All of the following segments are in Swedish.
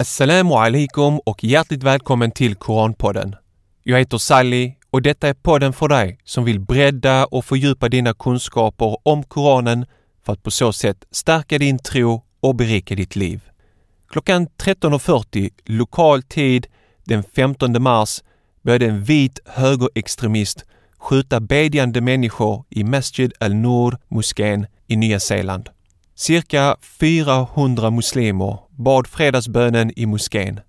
Assalamu alaikum och hjärtligt välkommen till Koranpodden. Jag heter Sally och detta är podden för dig som vill bredda och fördjupa dina kunskaper om Koranen för att på så sätt stärka din tro och berika ditt liv. Klockan 13.40 lokal tid den 15 mars började en vit högerextremist skjuta bedjande människor i Masjid al-Nur moskén i Nya Zeeland. Cirka 400 muslimer bad fredagsbönen i moskén.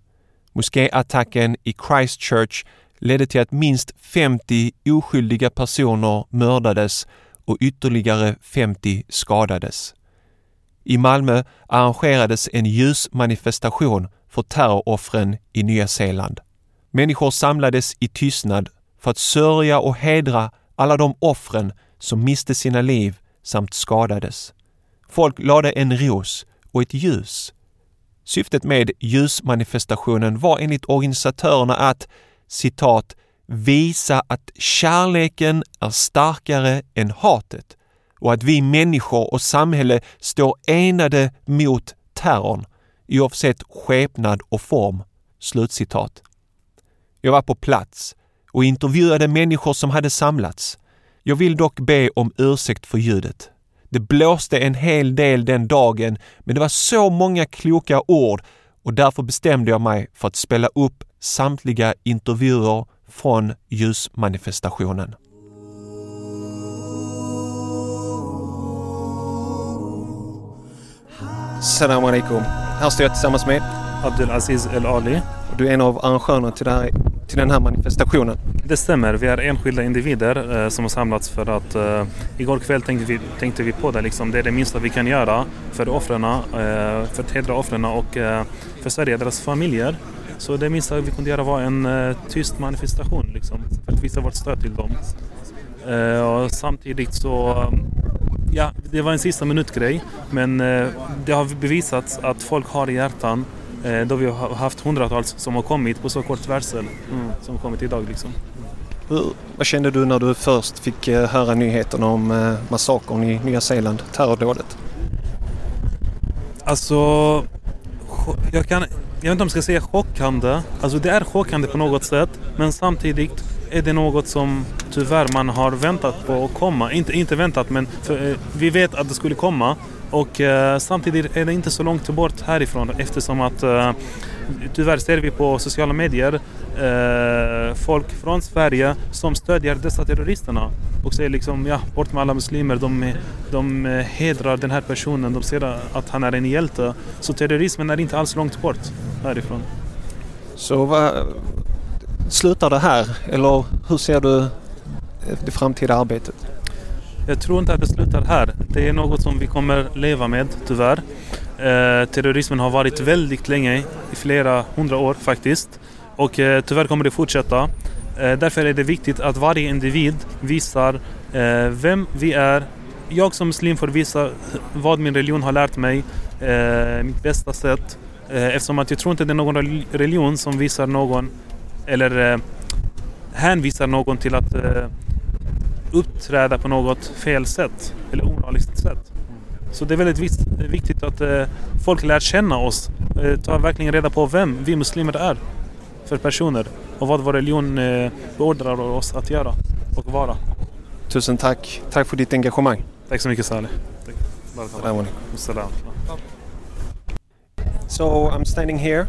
Moskéattacken i Christchurch ledde till att minst 50 oskyldiga personer mördades och ytterligare 50 skadades. I Malmö arrangerades en ljusmanifestation för terroroffren i Nya Zeeland. Människor samlades i tystnad för att sörja och hedra alla de offren som miste sina liv samt skadades. Folk lade en ros och ett ljus. Syftet med ljusmanifestationen var enligt organisatörerna att citat visa att kärleken är starkare än hatet och att vi människor och samhälle står enade mot terrorn oavsett skepnad och form. Slutcitat. Jag var på plats och intervjuade människor som hade samlats. Jag vill dock be om ursäkt för ljudet. Det blåste en hel del den dagen, men det var så många kloka ord och därför bestämde jag mig för att spela upp samtliga intervjuer från ljusmanifestationen. Salam alaikum. Här står jag tillsammans med Abdulaziz El Ali och du är en av arrangörerna till, det här, till den här manifestationen. Det stämmer, vi är enskilda individer eh, som har samlats för att eh, igår kväll tänkte vi, tänkte vi på det liksom. Det är det minsta vi kan göra för offren, eh, för att hedra offren och eh, för Sverige, deras familjer. Så det minsta vi kunde göra var en eh, tyst manifestation liksom, för att visa vårt stöd till dem. Eh, och samtidigt så Ja, det var en sista minut-grej men eh, det har bevisats att folk har i hjärtan eh, då vi har haft hundratals som har kommit på så kort varsel som har kommit idag liksom. Hur, vad kände du när du först fick eh, höra nyheterna om eh, massakern i Nya Zeeland, terrordådet? Alltså, jag, kan, jag vet inte om jag ska säga chockande. Alltså det är chockande på något sätt men samtidigt är det något som tyvärr man har väntat på att komma. Inte, inte väntat men för, eh, vi vet att det skulle komma och eh, samtidigt är det inte så långt bort härifrån eftersom att eh, tyvärr ser vi på sociala medier eh, folk från Sverige som stödjer dessa terroristerna och säger liksom ja, bort med alla muslimer. De, de hedrar den här personen, de ser att han är en hjälte. Så terrorismen är inte alls långt bort härifrån. Så vad, slutar det här eller hur ser du det framtida arbetet? Jag tror inte att det slutar här. Det är något som vi kommer leva med, tyvärr. Eh, terrorismen har varit väldigt länge, i flera hundra år faktiskt. Och eh, tyvärr kommer det fortsätta. Eh, därför är det viktigt att varje individ visar eh, vem vi är. Jag som muslim får visa vad min religion har lärt mig, eh, mitt bästa sätt. Eh, eftersom att jag tror inte det är någon religion som visar någon, eller hänvisar någon till att uppträda på något fel sätt eller omoraliskt sätt. Så det är väldigt viktigt att eh, folk lär känna oss, eh, tar verkligen reda på vem vi muslimer är för personer och vad vår religion eh, beordrar oss att göra och vara. Tusen tack. Tack för ditt engagemang. Tack så mycket Saleh. So I'm standing here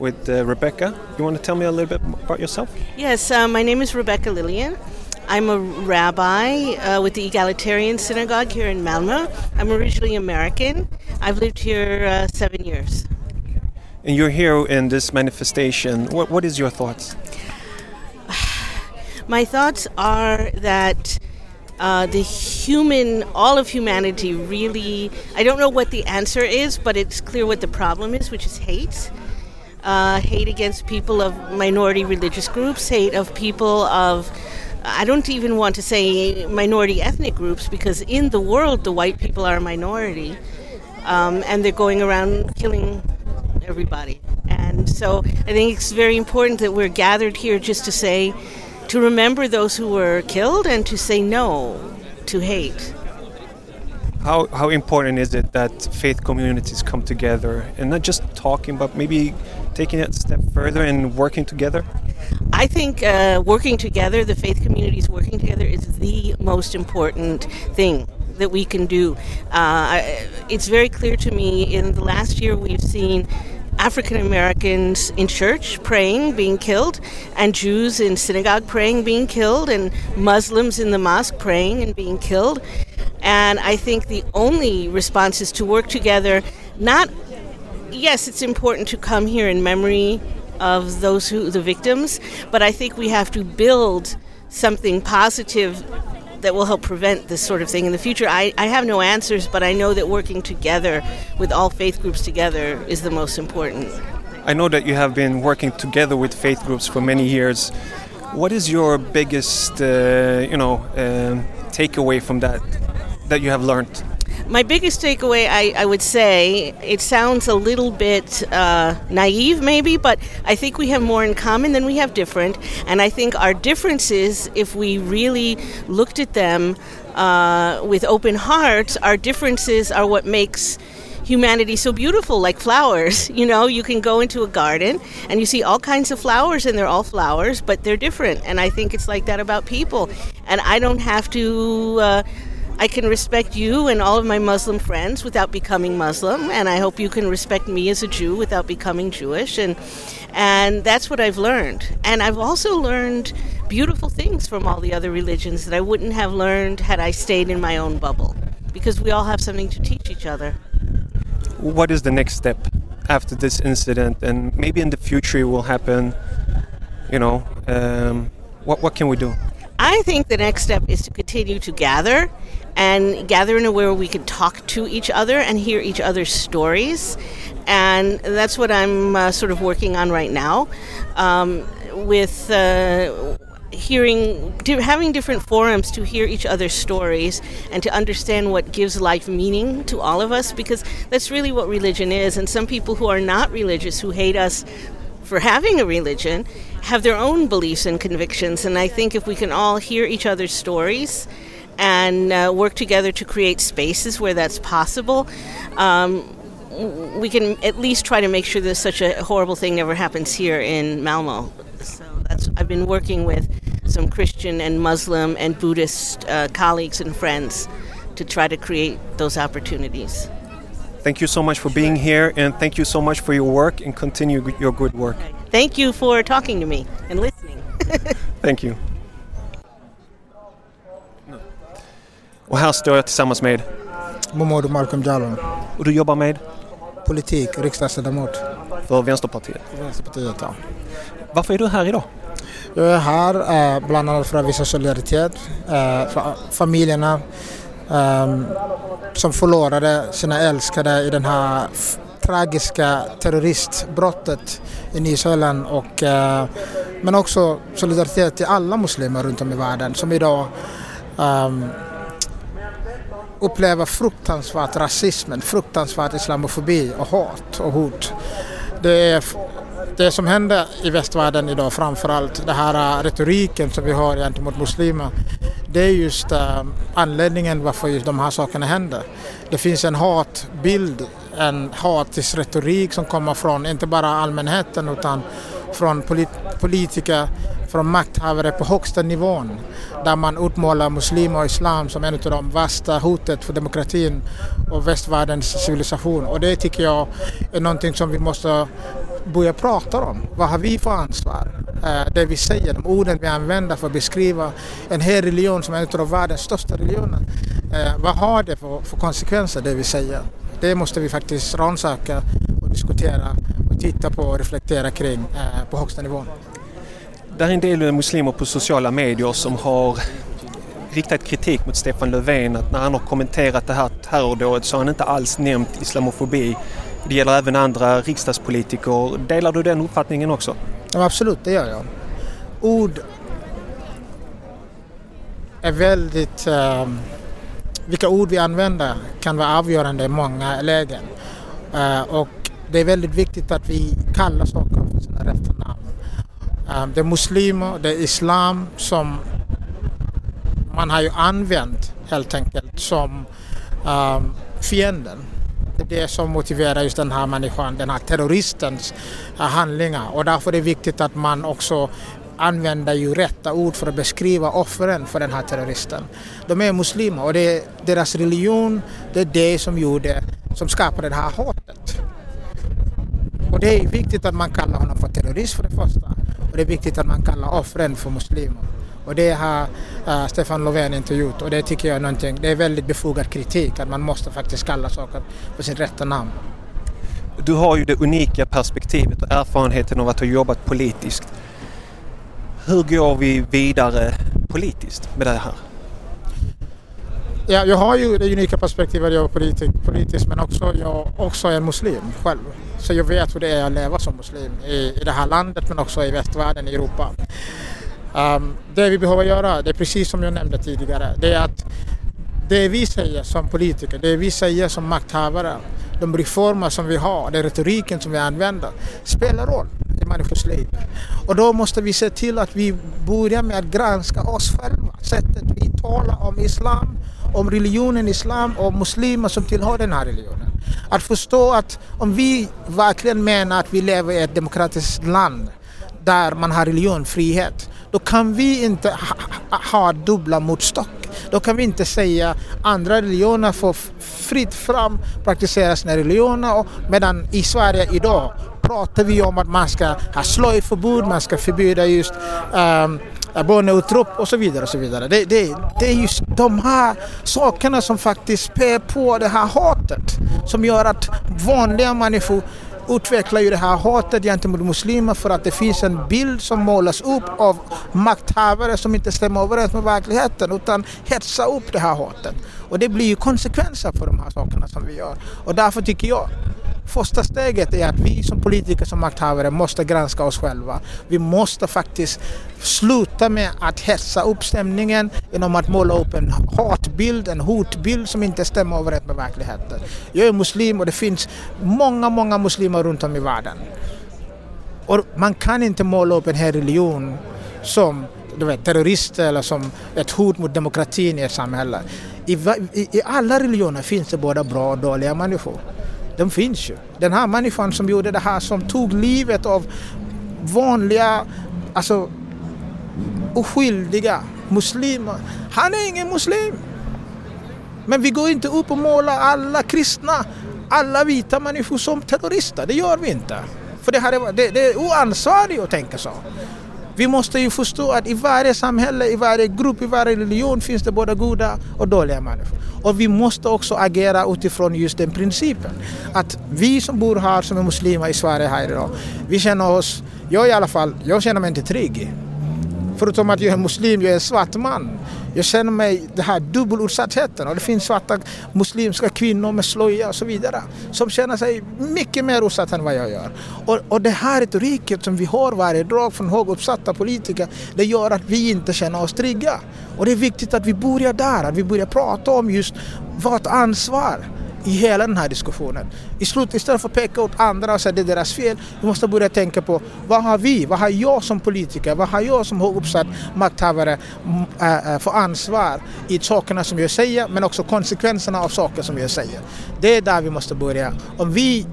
with uh, Rebecca. You want to tell me a little bit about yourself? Yes, uh, my name is Rebecca Lillian. I'm a rabbi uh, with the Egalitarian Synagogue here in Malmö. I'm originally American. I've lived here uh, seven years. And you're here in this manifestation. What, what is your thoughts? My thoughts are that uh, the human, all of humanity really, I don't know what the answer is, but it's clear what the problem is, which is hate. Uh, hate against people of minority religious groups, hate of people of, I don't even want to say minority ethnic groups because in the world the white people are a minority um, and they're going around killing everybody. And so I think it's very important that we're gathered here just to say, to remember those who were killed and to say no to hate. How, how important is it that faith communities come together and not just talking, but maybe taking it a step further and working together? I think uh, working together, the faith communities working together, is the most important thing that we can do. Uh, it's very clear to me in the last year we've seen African Americans in church praying being killed, and Jews in synagogue praying being killed, and Muslims in the mosque praying and being killed. And I think the only response is to work together, not yes, it's important to come here in memory of those who the victims, but I think we have to build something positive that will help prevent this sort of thing in the future. I, I have no answers, but I know that working together with all faith groups together is the most important. I know that you have been working together with faith groups for many years. What is your biggest, uh, you know, uh, takeaway from that that you have learned? My biggest takeaway, I, I would say, it sounds a little bit uh, naive maybe, but I think we have more in common than we have different. And I think our differences, if we really looked at them uh, with open hearts, our differences are what makes humanity so beautiful like flowers. You know you can go into a garden and you see all kinds of flowers and they're all flowers but they're different. And i think it's like that about people. And i don't have to uh, I can respect you and all of my Muslim friends without becoming Muslim, and I hope you can respect me as a Jew without becoming Jewish. And and that's what I've learned. And I've also learned beautiful things from all the other religions that I wouldn't have learned had I stayed in my own bubble, because we all have something to teach each other. What is the next step after this incident, and maybe in the future it will happen? You know, um, what what can we do? I think the next step is to continue to gather and gather in a way where we can talk to each other and hear each other's stories. And that's what I'm uh, sort of working on right now um, with. Uh, hearing having different forums to hear each other's stories and to understand what gives life meaning to all of us because that's really what religion is and some people who are not religious who hate us for having a religion have their own beliefs and convictions and i think if we can all hear each other's stories and uh, work together to create spaces where that's possible. Um, we can at least try to make sure that such a horrible thing never happens here in Malmo. So that's I've been working with some Christian and Muslim and Buddhist uh, colleagues and friends to try to create those opportunities. Thank you so much for being here, and thank you so much for your work and continue your good work. Thank you for talking to me and listening. thank you. Och här står jag tillsammans med Momodou Malcolm Jallow. Och du jobbar med? Politik, riksdagsledamot. För Vänsterpartiet? För Vänsterpartiet, ja. Varför är du här idag? Jag är här eh, bland annat för att visa solidaritet eh, för familjerna eh, som förlorade sina älskade i den här tragiska terroristbrottet i New och eh, men också solidaritet till alla muslimer runt om i världen som idag um, upplever fruktansvärt rasismen, fruktansvärt islamofobi och hat och hot. Det är det som händer i västvärlden idag framförallt, den här äh, retoriken som vi har gentemot muslimer, det är just äh, anledningen varför just de här sakerna händer. Det finns en hatbild, en hatisk retorik som kommer från inte bara allmänheten utan från polit politiker, från makthavare på högsta nivån där man utmålar muslimer och islam som en av de värsta hotet för demokratin och västvärldens civilisation. Och det tycker jag är någonting som vi måste börja prata om. Vad har vi för ansvar? Eh, det vi säger, de orden vi använder för att beskriva en hel religion som är en av världens största religioner. Eh, vad har det för, för konsekvenser det vi säger? Det måste vi faktiskt rannsaka och diskutera och titta på och reflektera kring eh, på högsta nivå. Det är en del muslimer på sociala medier som har riktat kritik mot Stefan Löfven att när han har kommenterat det här terrordådet så har han inte alls nämnt islamofobi. Det gäller även andra riksdagspolitiker. Delar du den uppfattningen också? Ja, absolut, det gör jag. Ord är väldigt... Eh, vilka ord vi använder kan vara avgörande i många lägen. Eh, och det är väldigt viktigt att vi kallar saker för sina rätta namn. Eh, det är muslimer, det är islam som man har ju använt helt enkelt som ehm, fienden det är det som motiverar just den här människan, den här terroristens eh, handlingar och därför är det viktigt att man också använder ju rätta ord för att beskriva offren för den här terroristen. De är muslimer och det är deras religion, det är det som gjorde, som skapade det här hatet. Och det är viktigt att man kallar honom för terrorist för det första. Och det är viktigt att man kallar offren för muslimer. Och det har uh, Stefan Löfven inte gjort och det tycker jag är någonting, det är väldigt befogad kritik att man måste faktiskt kalla saker för sitt rätta namn. Du har ju det unika perspektivet och erfarenheten av att ha jobbat politiskt. Hur går vi vidare politiskt med det här? Ja, jag har ju det unika perspektivet att jobba politik, politiskt men också jag också är muslim själv. Så jag vet hur det är att leva som muslim i, i det här landet men också i västvärlden, i Europa. Um, det vi behöver göra, det är precis som jag nämnde tidigare, det är att det vi säger som politiker, det vi säger som makthavare, de reformer som vi har, den retoriken som vi använder, spelar roll i människors liv. Och då måste vi se till att vi börjar med att granska oss själva, sättet vi talar om islam, om religionen islam och muslimer som tillhör den här religionen. Att förstå att om vi verkligen menar att vi lever i ett demokratiskt land där man har religionfrihet, då kan vi inte ha, ha dubbla motstånd. Då kan vi inte säga andra religioner får fritt fram praktisera sina religioner medan i Sverige idag pratar vi om att man ska ha slöjförbud, man ska förbjuda just ehm, um, barnutrop och så vidare. och så vidare. Det, det, det är just de här sakerna som faktiskt spär på det här hatet som gör att vanliga människor utvecklar ju det här hatet gentemot muslimer för att det finns en bild som målas upp av makthavare som inte stämmer överens med verkligheten utan hetsar upp det här hatet. Och det blir ju konsekvenser för de här sakerna som vi gör. Och därför tycker jag Första steget är att vi som politiker, som makthavare måste granska oss själva. Vi måste faktiskt sluta med att hetsa upp stämningen genom att måla upp en hatbild, en hotbild som inte stämmer överens med verkligheten. Jag är muslim och det finns många, många muslimer runt om i världen. Och man kan inte måla upp en hel religion som du vet, terrorister eller som ett hot mot demokratin i ett samhälle. I, i, I alla religioner finns det både bra och dåliga människor de finns ju. Den här människan som gjorde det här, som tog livet av vanliga, alltså oskyldiga muslimer. Han är ingen muslim. Men vi går inte upp och målar alla kristna, alla vita människor som terrorister. Det gör vi inte. För det, här är, det, det är oansvarigt att tänka så. Vi måste ju förstå att i varje samhälle, i varje grupp, i varje religion finns det både goda och dåliga människor. Och vi måste också agera utifrån just den principen. Att vi som bor här som är muslimer i Sverige här idag, vi känner oss, jag i alla fall, jag känner mig inte trygg. Förutom att jag är muslim, jag är en svart man. Jag känner mig den här dubbelutsattheten och det finns svarta muslimska kvinnor med slöja och så vidare som känner sig mycket mer utsatta än vad jag gör. Och, och det här retoriken som vi har varje dag från höguppsatta politiker det gör att vi inte känner oss trygga. Och det är viktigt att vi börjar där, att vi börjar prata om just vårt ansvar i hela den här diskussionen. I slut, istället för att peka åt andra och säga att det är deras fel, vi måste börja tänka på vad har vi, vad har jag som politiker, vad har jag som har uppsatt makthavare mm, äh, äh, för ansvar i sakerna som jag säger men också konsekvenserna av saker som jag säger. Det är där vi måste börja. Om vi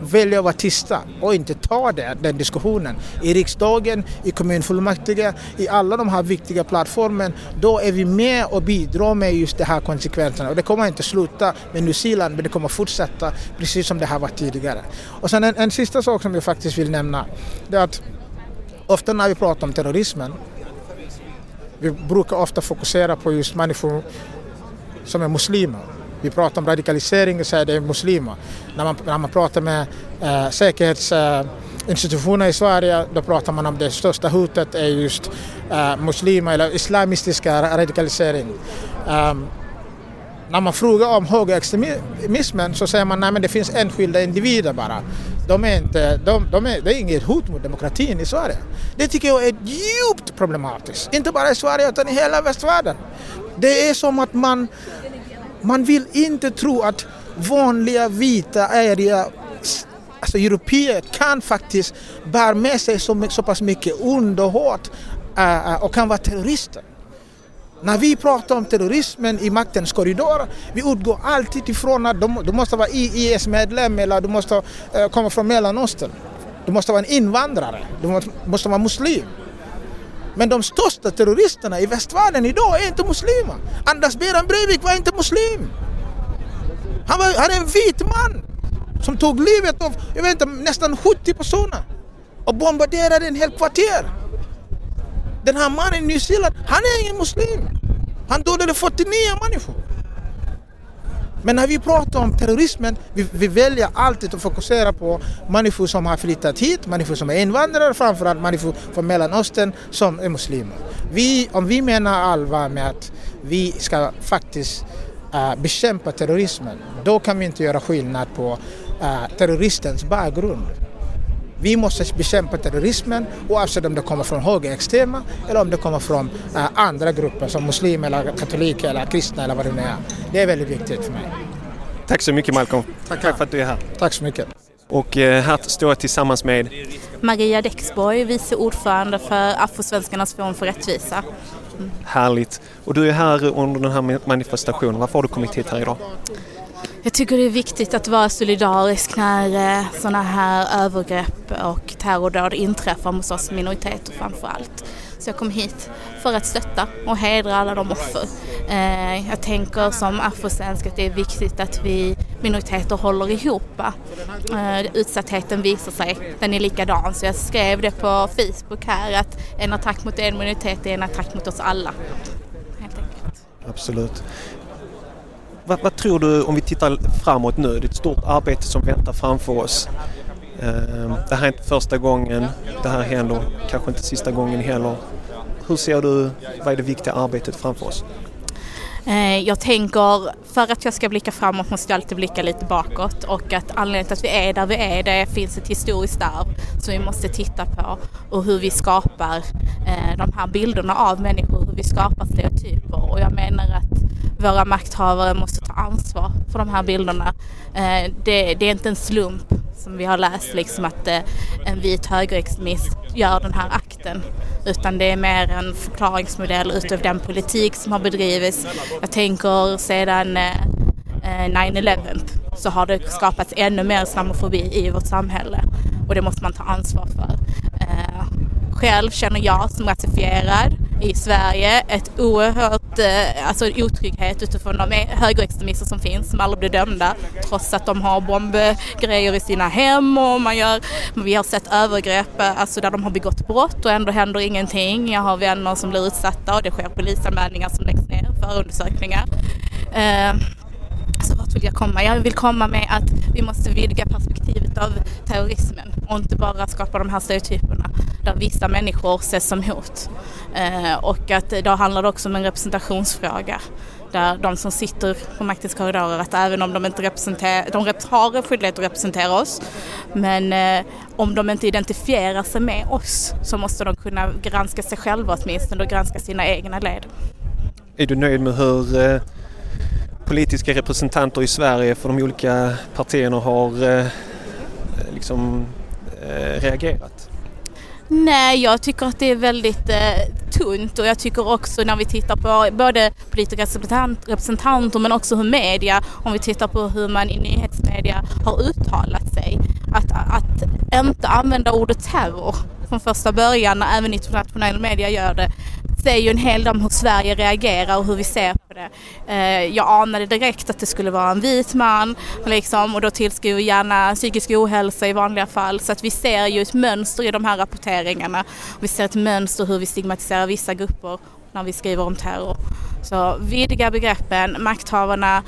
välja att vara tysta och inte ta det, den diskussionen i riksdagen, i kommunfullmäktige, i alla de här viktiga plattformen, då är vi med och bidrar med just de här konsekvenserna. Och det kommer inte sluta med New Zealand, men det kommer fortsätta precis som det har varit tidigare. Och sen en, en sista sak som jag faktiskt vill nämna, det är att ofta när vi pratar om terrorismen, vi brukar ofta fokusera på just människor som är muslimer vi pratar om radikalisering och säger det är muslimer. När man, när man pratar med eh, säkerhetsinstitutioner i Sverige då pratar man om det största hotet är just eh, muslimer eller islamistiska radikalisering. Um, när man frågar om högerextremismen så säger man att det finns enskilda individer bara. De är inte, de, de är, det är inget hot mot demokratin i Sverige. Det tycker jag är djupt problematiskt. Inte bara i Sverige utan i hela västvärlden. Det är som att man man vill inte tro att vanliga vita ärliga alltså europeer kan faktiskt bära med sig så, så pass mycket ond och hat uh, och kan vara terrorister. När vi pratar om terrorismen i maktens korridorer, vi utgår alltid ifrån att du måste vara IS-medlem eller du måste uh, komma från Mellanöstern. Du måste vara en invandrare, du måste vara muslim. Men de största terroristerna i västvärlden idag är inte muslimer. Anders Behran Breivik var inte muslim. Han, var, han är en vit man som tog livet av jag vet inte, nästan 70 personer och bombarderade en hel kvarter. Den här mannen i New Zeeland, han är ingen muslim. Han dödade 49 människor. Men när vi pratar om terrorismen, vi, vi, väljer alltid att fokusera på människor som har flyttat hit, människor som är invandrare, framförallt människor från Mellanöstern som är muslimer. Vi, om vi menar allvar med att vi ska faktiskt uh, bekämpa terrorismen, då kan vi inte göra skillnad på uh, terroristens bakgrund. Vi måste bekämpa terrorismen oavsett om det kommer från högerextrema eller om det kommer från uh, andra grupper som muslimer, eller katoliker eller kristna eller vad det nu är. Det är väldigt viktigt för mig. Tack så mycket Malcolm. Tack, Tack för att du är här. Tack så mycket. Och eh, här står jag tillsammans med Maria Dexborg, vice ordförande för Afrosvenskarnas forum för rättvisa. Mm. Härligt. Och du är här under den här manifestationen. Varför har du kommit hit här idag? Jag tycker det är viktigt att vara solidarisk när eh, sådana här övergrepp och terrordåd inträffar hos oss minoriteter framför allt. Så jag kom hit för att stötta och hedra alla de offer. Eh, jag tänker som afrosvensk att det är viktigt att vi minoriteter håller ihop. Eh, utsattheten visar sig, den är likadan. Så jag skrev det på Facebook här att en attack mot en minoritet är en attack mot oss alla. Helt enkelt. Absolut. Vad, vad, tror du om vi tittar framåt nu? Det är ett stort arbete som väntar framför oss. Ehm, det här är inte första gången det här händer, kanske inte sista gången heller. Hur ser du, vad är det viktiga arbetet framför oss? Eh, jag tänker, för att jag ska blicka framåt måste jag alltid blicka lite bakåt och att anledningen till att vi är där vi är, det finns ett historiskt arv som vi måste titta på och hur vi skapar eh, de här bilderna av människor, hur vi skapar stereotyper och jag menar att våra makthavare måste ta ansvar för de här bilderna. Eh, det, det är inte en slump som vi har läst liksom att eh, en vit högerextremist gör den här akten utan det är mer en förklaringsmodell utav den politik som har bedrivits. Jag tänker sedan eh, 9-11 så har det skapats ännu mer islamofobi i vårt samhälle och det måste man ta ansvar för. Själv känner jag som rasifierad i Sverige ett oerhört Eh, alltså otrygghet utifrån de högerextremister som finns som aldrig blir dömda trots att de har bombgrejer i sina hem och man gör, vi har sett övergrepp eh, alltså där de har begått brott och ändå händer ingenting. Jag har vänner som blir utsatta och det sker polisanmälningar som läggs ner, förundersökningar. Eh, så vart vill jag komma? Jag vill komma med att vi måste vidga perspektivet av terrorismen och inte bara skapa de här stereotyperna där vissa människor ses som hot. Eh, och att då handlar det också om en representationsfråga där de som sitter på maktens korridorer, att även om de inte representerar, de har en skyldighet att representera oss, men eh, om de inte identifierar sig med oss så måste de kunna granska sig själva åtminstone och granska sina egna led. Är du nöjd med hur eh, politiska representanter i Sverige för de olika partierna har eh, liksom eh, reagerat? Nej, jag tycker att det är väldigt eh, tunt och jag tycker också när vi tittar på både politiska representant, representanter men också hur media, om vi tittar på hur man i nyhetsmedia har uttalat sig, att, att inte använda ordet terror från första början när även internationell media gör det säger ju en hel del om hur Sverige reagerar och hur vi ser på det. Eh, jag anade direkt att det skulle vara en vit man liksom, och då tillskriver vi gärna psykisk ohälsa i vanliga fall. Så att vi ser ju ett mönster i de här rapporteringarna. Vi ser ett mönster hur vi stigmatiserar vissa grupper när vi skriver om terror. Så vidga begreppen, makthavarna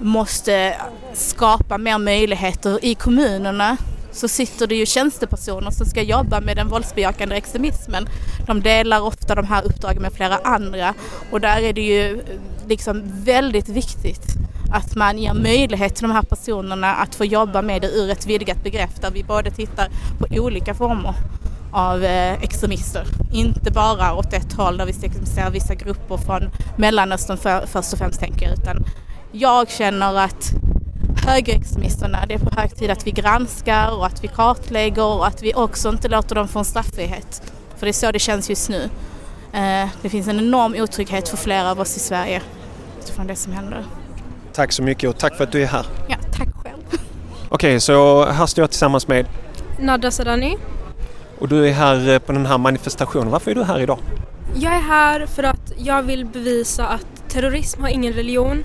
måste skapa mer möjligheter i kommunerna så sitter det ju tjänstepersoner som ska jobba med den våldsbejakande extremismen. De delar ofta de här uppdragen med flera andra och där är det ju eh, liksom väldigt viktigt att man ger möjlighet till de här personerna att få jobba med det ur ett vidgat begrepp där vi både tittar på olika former av eh, extremister. Inte bara åt ett håll där vi ser vissa grupper från Mellanöstern för, först och främst tänker jag utan jag känner att högerextremisterna. Det är på hög tid att vi granskar och att vi kartlägger och att vi också inte låter dem få en straffrihet. För det är så det känns just nu. Eh, det finns en enorm otrygghet för flera av oss i Sverige utifrån det som händer. Tack så mycket och tack för att du är här. Ja, tack själv. Okej, så här står jag tillsammans med Nadra Sadani. och du är här eh, på den här manifestationen. Varför är du här idag? Jag är här för att jag vill bevisa att terrorism har ingen religion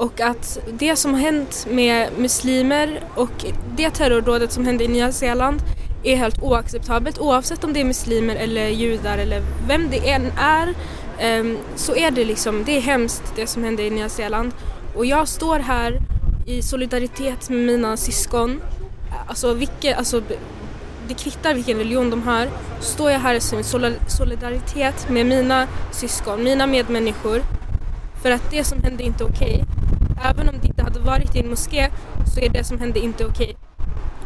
och att det som har hänt med muslimer och det terrordådet som hände i Nya Zeeland är helt oacceptabelt oavsett om det är muslimer eller judar eller vem det än är ehm, så är det liksom, det är hemskt det som hände i Nya Zeeland och jag står här i solidaritet med mina syskon alltså, vilket, alltså det kvittar vilken religion de har, står jag här i solidaritet med mina syskon, mina medmänniskor. För att det som hände är inte okej. Även om det inte hade varit i en moské så är det som hände inte okej.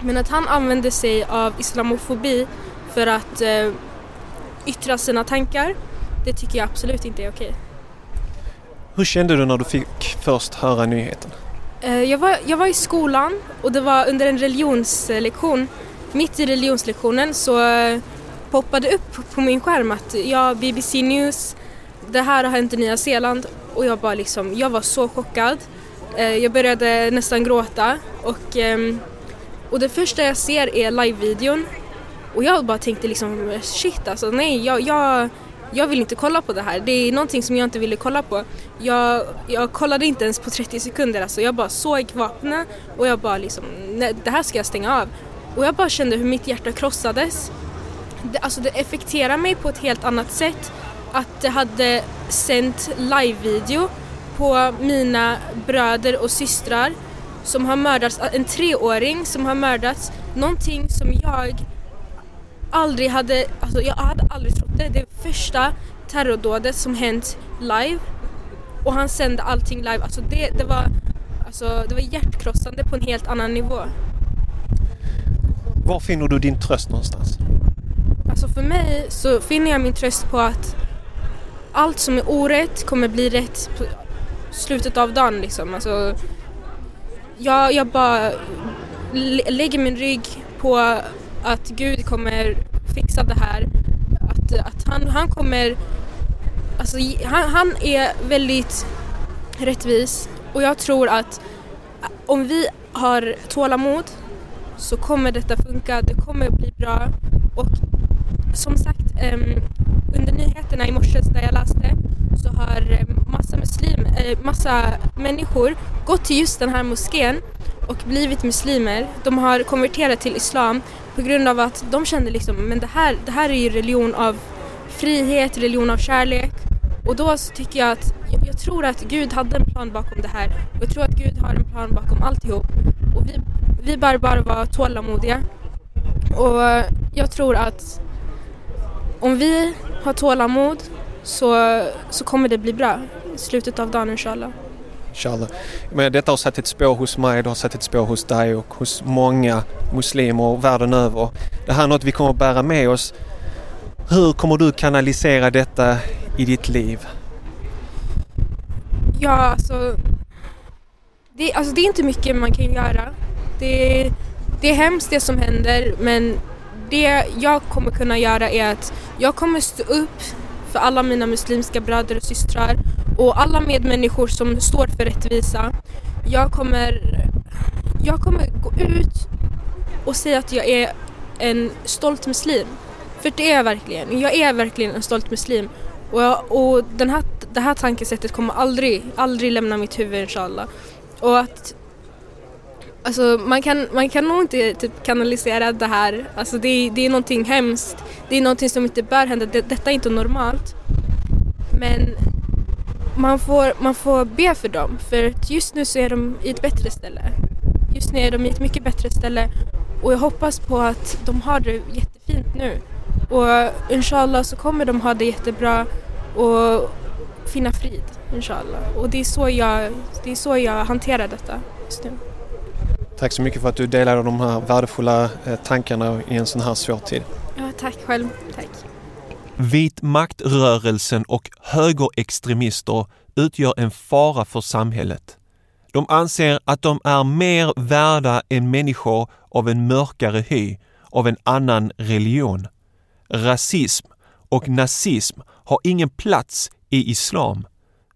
Men att han använde sig av islamofobi för att eh, yttra sina tankar, det tycker jag absolut inte är okej. Hur kände du när du fick först höra nyheten? Eh, jag, var, jag var i skolan och det var under en religionslektion mitt i religionslektionen så eh, poppade upp på min skärm att ja, BBC News, det här har hänt i Nya Zeeland och jag bara liksom, jag var så chockad. Eh, jag började nästan gråta och, ehm, och det första jag ser är live-videon och jag bara tänkte liksom shit alltså nej jag, jag, jag vill inte kolla på det här. Det är någonting som jag inte ville kolla på. Jag, jag kollade inte ens på 30 sekunder alltså. Jag bara såg vapnen och jag bara liksom, nej, det här ska jag stänga av. Och jag bara kände hur mitt hjärta krossades. Det, alltså det effekterade mig på ett helt annat sätt att det hade sänt live-video på mina bröder och systrar som har mördats, en treåring som har mördats, någonting som jag aldrig hade, alltså jag hade aldrig trott det. Det första terrordådet som hänt live och han sände allting live, alltså det, det var alltså det var hjärtkrossande på en helt annan nivå. Var finner du din tröst någonstans? Alltså för mig så finner jag min tröst på att allt som är orätt kommer bli rätt slutet av dagen liksom. Alltså, jag, jag bara lägger min rygg på att Gud kommer fixa det här. Att, att han, han kommer... Alltså, han, han är väldigt rättvis och jag tror att om vi har tålamod så kommer detta funka, det kommer bli bra och som sagt um, under nyheterna i morse där jag läste så har ehm, massa, muslim, eh, massa människor gått till just den här moskén och blivit muslimer. De har konverterat till islam på grund av att de kände liksom men det här, det här är ju religion av frihet, religion av kärlek och då så tycker jag att jag, jag tror att Gud hade en plan bakom det här och jag tror att Gud har en plan bakom alltihop och vi vi bör bara vara tålamodiga. Och jag tror att om vi har tålamod så, så kommer det bli bra slutet av dagen inshallah. Inshallah. Men detta har satt ett spår hos mig, det har satt ett spår hos dig och hos många muslimer världen över. Det här är något vi kommer att bära med oss. Hur kommer du kanalisera detta i ditt liv? Ja, alltså det, alltså det är inte mycket man kan göra. Det, det är hemskt det som händer men det jag kommer kunna göra är att jag kommer stå upp för alla mina muslimska bröder och systrar och alla medmänniskor som står för rättvisa. Jag kommer, jag kommer gå ut och säga att jag är en stolt muslim. För det är jag verkligen. Jag är verkligen en stolt muslim. Och, jag, och den här, det här tankesättet kommer aldrig, aldrig lämna mitt huvud inshallah. Och att Alltså man kan, man kan nog inte typ kanalisera det här. Alltså det, det är någonting hemskt. Det är någonting som inte bör hända. Det, detta är inte normalt. Men man får, man får be för dem. För just nu så är de i ett bättre ställe. Just nu är de i ett mycket bättre ställe. Och jag hoppas på att de har det jättefint nu. Och inshallah så kommer de ha det jättebra och finna frid. Inshallah. Och det är så jag, det är så jag hanterar detta just nu. Tack så mycket för att du delade de här värdefulla eh, tankarna i en sån här svår tid. Ja, tack själv. Tack. Vit maktrörelsen och högerextremister utgör en fara för samhället. De anser att de är mer värda än människor av en mörkare hy, av en annan religion. Rasism och nazism har ingen plats i islam.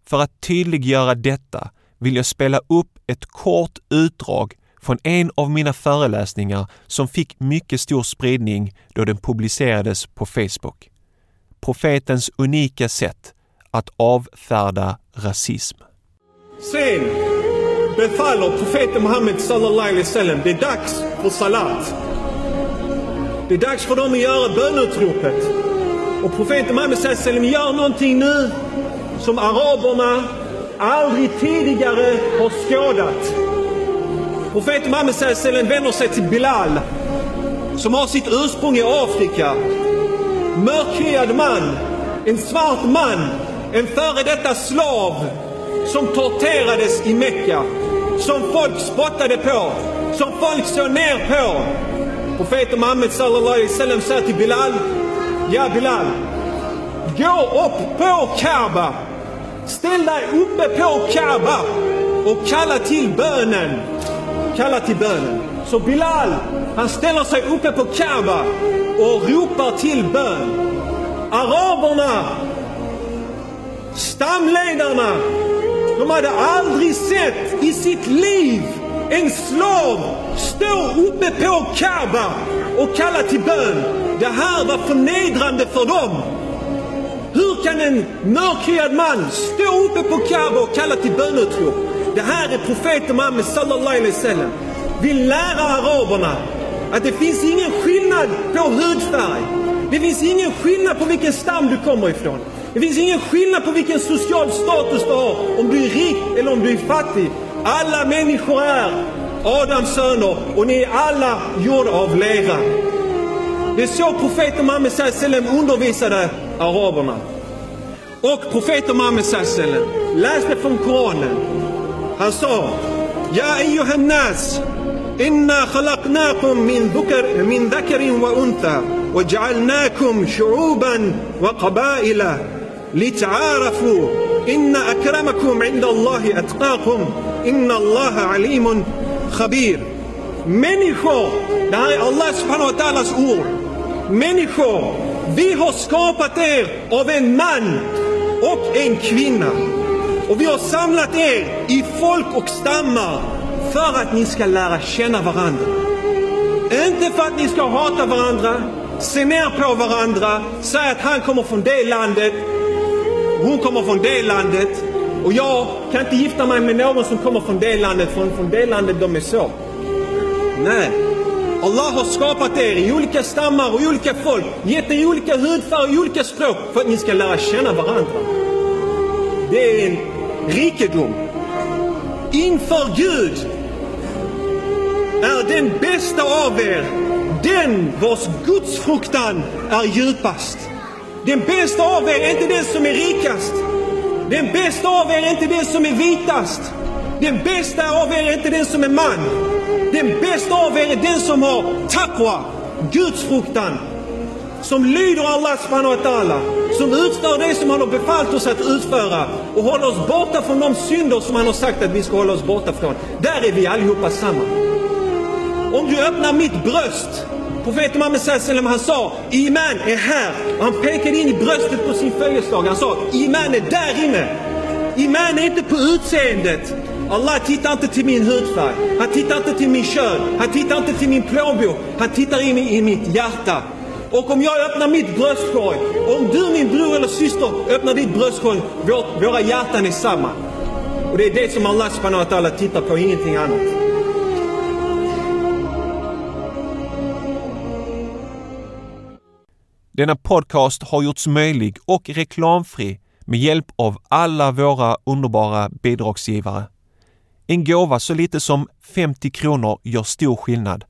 För att tydliggöra detta vill jag spela upp ett kort utdrag från en av mina föreläsningar som fick mycket stor spridning då den publicerades på Facebook. Profetens unika sätt att avfärda rasism. Sen befaller profeten Muhammed sallallahu alaihi wasallam, det är dags för salat. Det är dags för dem att göra bönutropet. Och profeten Muhammed sallallahu alaihi wasallam gör någonting nu som araberna aldrig tidigare har skådat. Profeten Muhammed sallallahu alaihi wasallam vänder sig till Bilal som har sitt ursprung i Afrika. Mörkhyad man, en svart man, en före detta slav som torterades i Mecka, som folk spottade på, som folk såg ner på. Profeten Muhammed sallallahu alaihi wasallam sa till Bilal, ja Bilal, gå upp på Kaaba, ställ dig uppe på Kaaba och kalla till bönen. Kalla till bönen. Så Bilal, han ställer sig uppe på Kaaba och ropar till bön. Araberna, stamledarna, de hade aldrig sett i sitt liv en slav stå uppe på Kaaba och kalla till bön. Det här var förnedrande för dem. Hur kan en mörkhyad man stå uppe på Kaaba och kalla till bönutrop? Det här är profeten Muhammed sallallahu alaihi wasallam. Vill lära araberna att det finns ingen skillnad på hudfärg. Det finns ingen skillnad på vilken stam du kommer ifrån. Det finns ingen skillnad på vilken social status du har, om du är rik eller om du är fattig. Alla människor är Adams söner och ni är alla gjorda av lera. Det är så profeten Muhammed sallam undervisade araberna. Och profeten Muhammed sallam läste från Koranen. Han sa Ja ayyuhan nas إنا خلقناكم من ذكر من ذكر وأنثى وجعلناكم شعوبا وقبائل لتعارفوا إن أكرمكم عند الله أتقاكم إن الله عليم خبير Människor, det här är Allah subhanahu wa ta'alas ord. Människor, vi har skapat er av en man och en kvinna. Och vi har samlat er i folk och stammar för att ni ska lära känna varandra. Inte för att ni ska hata varandra, se ner på varandra, säga att han kommer från det landet, hon kommer från det landet och jag kan inte gifta mig med någon som kommer från det landet, från, från det landet de är så. Nej. Allah har skapat er i olika stammar och olika folk, gett er olika hudfärg och olika språk för att ni ska lära känna varandra. Det är en rikedom. Inför Gud är den bästa av er den vars gudsfruktan är djupast. Den bästa av er är inte den som är rikast. Den bästa av er är inte den som är vitast. Den bästa av er är inte den som är man. Den bästa av er är den som har taqwa, gudsfruktan. Som lyder Allah subhanahu wa ta'ala. Som utför det som han har befallt oss att utföra. Och håller oss borta från de synder som han har sagt att vi ska hålla oss borta från. Där är vi allihopa samma. Om du öppnar mitt bröst. Profeten Muhammed sallam han sa Iman är här. Och han pekade in i bröstet på sin följeslag. Han sa Iman är där inne. Iman är inte på utseendet. Allah tittar inte till min hudfärg. Han tittar inte till min kön. Han tittar inte till min plånbok. Han tittar in i mitt hjärta. Och om jag öppnar mitt bröstkorg, om du min bror eller syster öppnar ditt bröstkorg, vår, våra hjärtan är samma. Och det är det som Allah subhanahu wa ta'ala tittar på, ingenting annat. Denna podcast har gjorts möjlig och reklamfri med hjälp av alla våra underbara bidragsgivare. En gåva så lite som 50 kronor gör stor skillnad.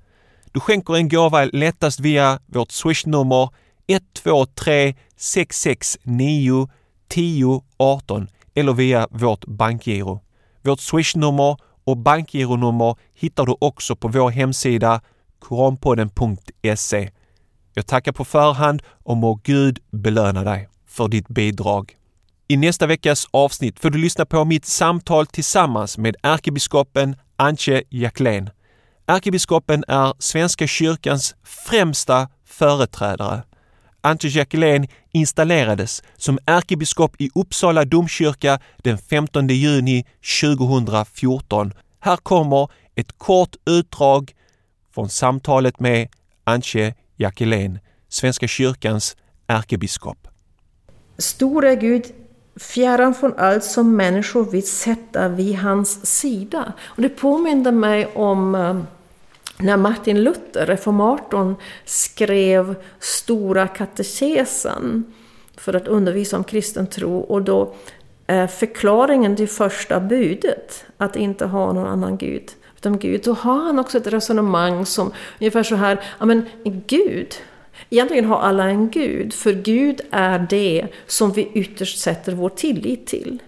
Du skänker en gåva lättast via vårt swishnummer 123 669 10 18 eller via vårt bankgiro. Vårt swishnummer och bankgironummer hittar du också på vår hemsida koranpodden.se. Jag tackar på förhand och må Gud belöna dig för ditt bidrag. I nästa veckas avsnitt får du lyssna på mitt samtal tillsammans med ärkebiskopen Antje Jacklén. Ärkebiskopen är Svenska kyrkans främsta företrädare. Antje Jackelén installerades som ärkebiskop i Uppsala domkyrka den 15 juni 2014. Här kommer ett kort utdrag från samtalet med Antje Jackelén, Svenska kyrkans ärkebiskop. Store Gud, fjärran från allt som människor vill sätta vid hans sida. Och det påminner mig om eh, när Martin Luther, reformatorn, skrev Stora katekesen för att undervisa om kristen tro och då eh, förklaringen till första budet, att inte ha någon annan gud utan Gud, då har han också ett resonemang som ungefär så här, ja men Gud, egentligen har alla en Gud, för Gud är det som vi ytterst sätter vår tillit till.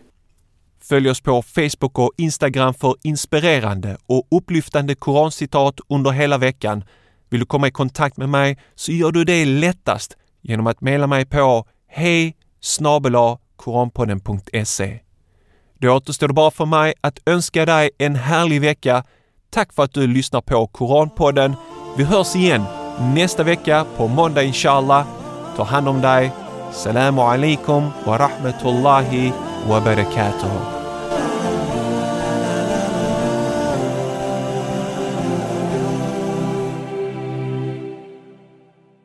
Följ oss på Facebook och Instagram för inspirerande och upplyftande korancitat under hela veckan. Vill du komma i kontakt med mig så gör du det lättast genom att mejla mig på hej koranpodden.se. Då återstår det bara för mig att önska dig en härlig vecka. Tack för att du lyssnar på Koranpodden. Vi hörs igen nästa vecka på måndag inshallah. Ta hand om dig. Salamu alaikum wa rahmatullahi wa barakatuh.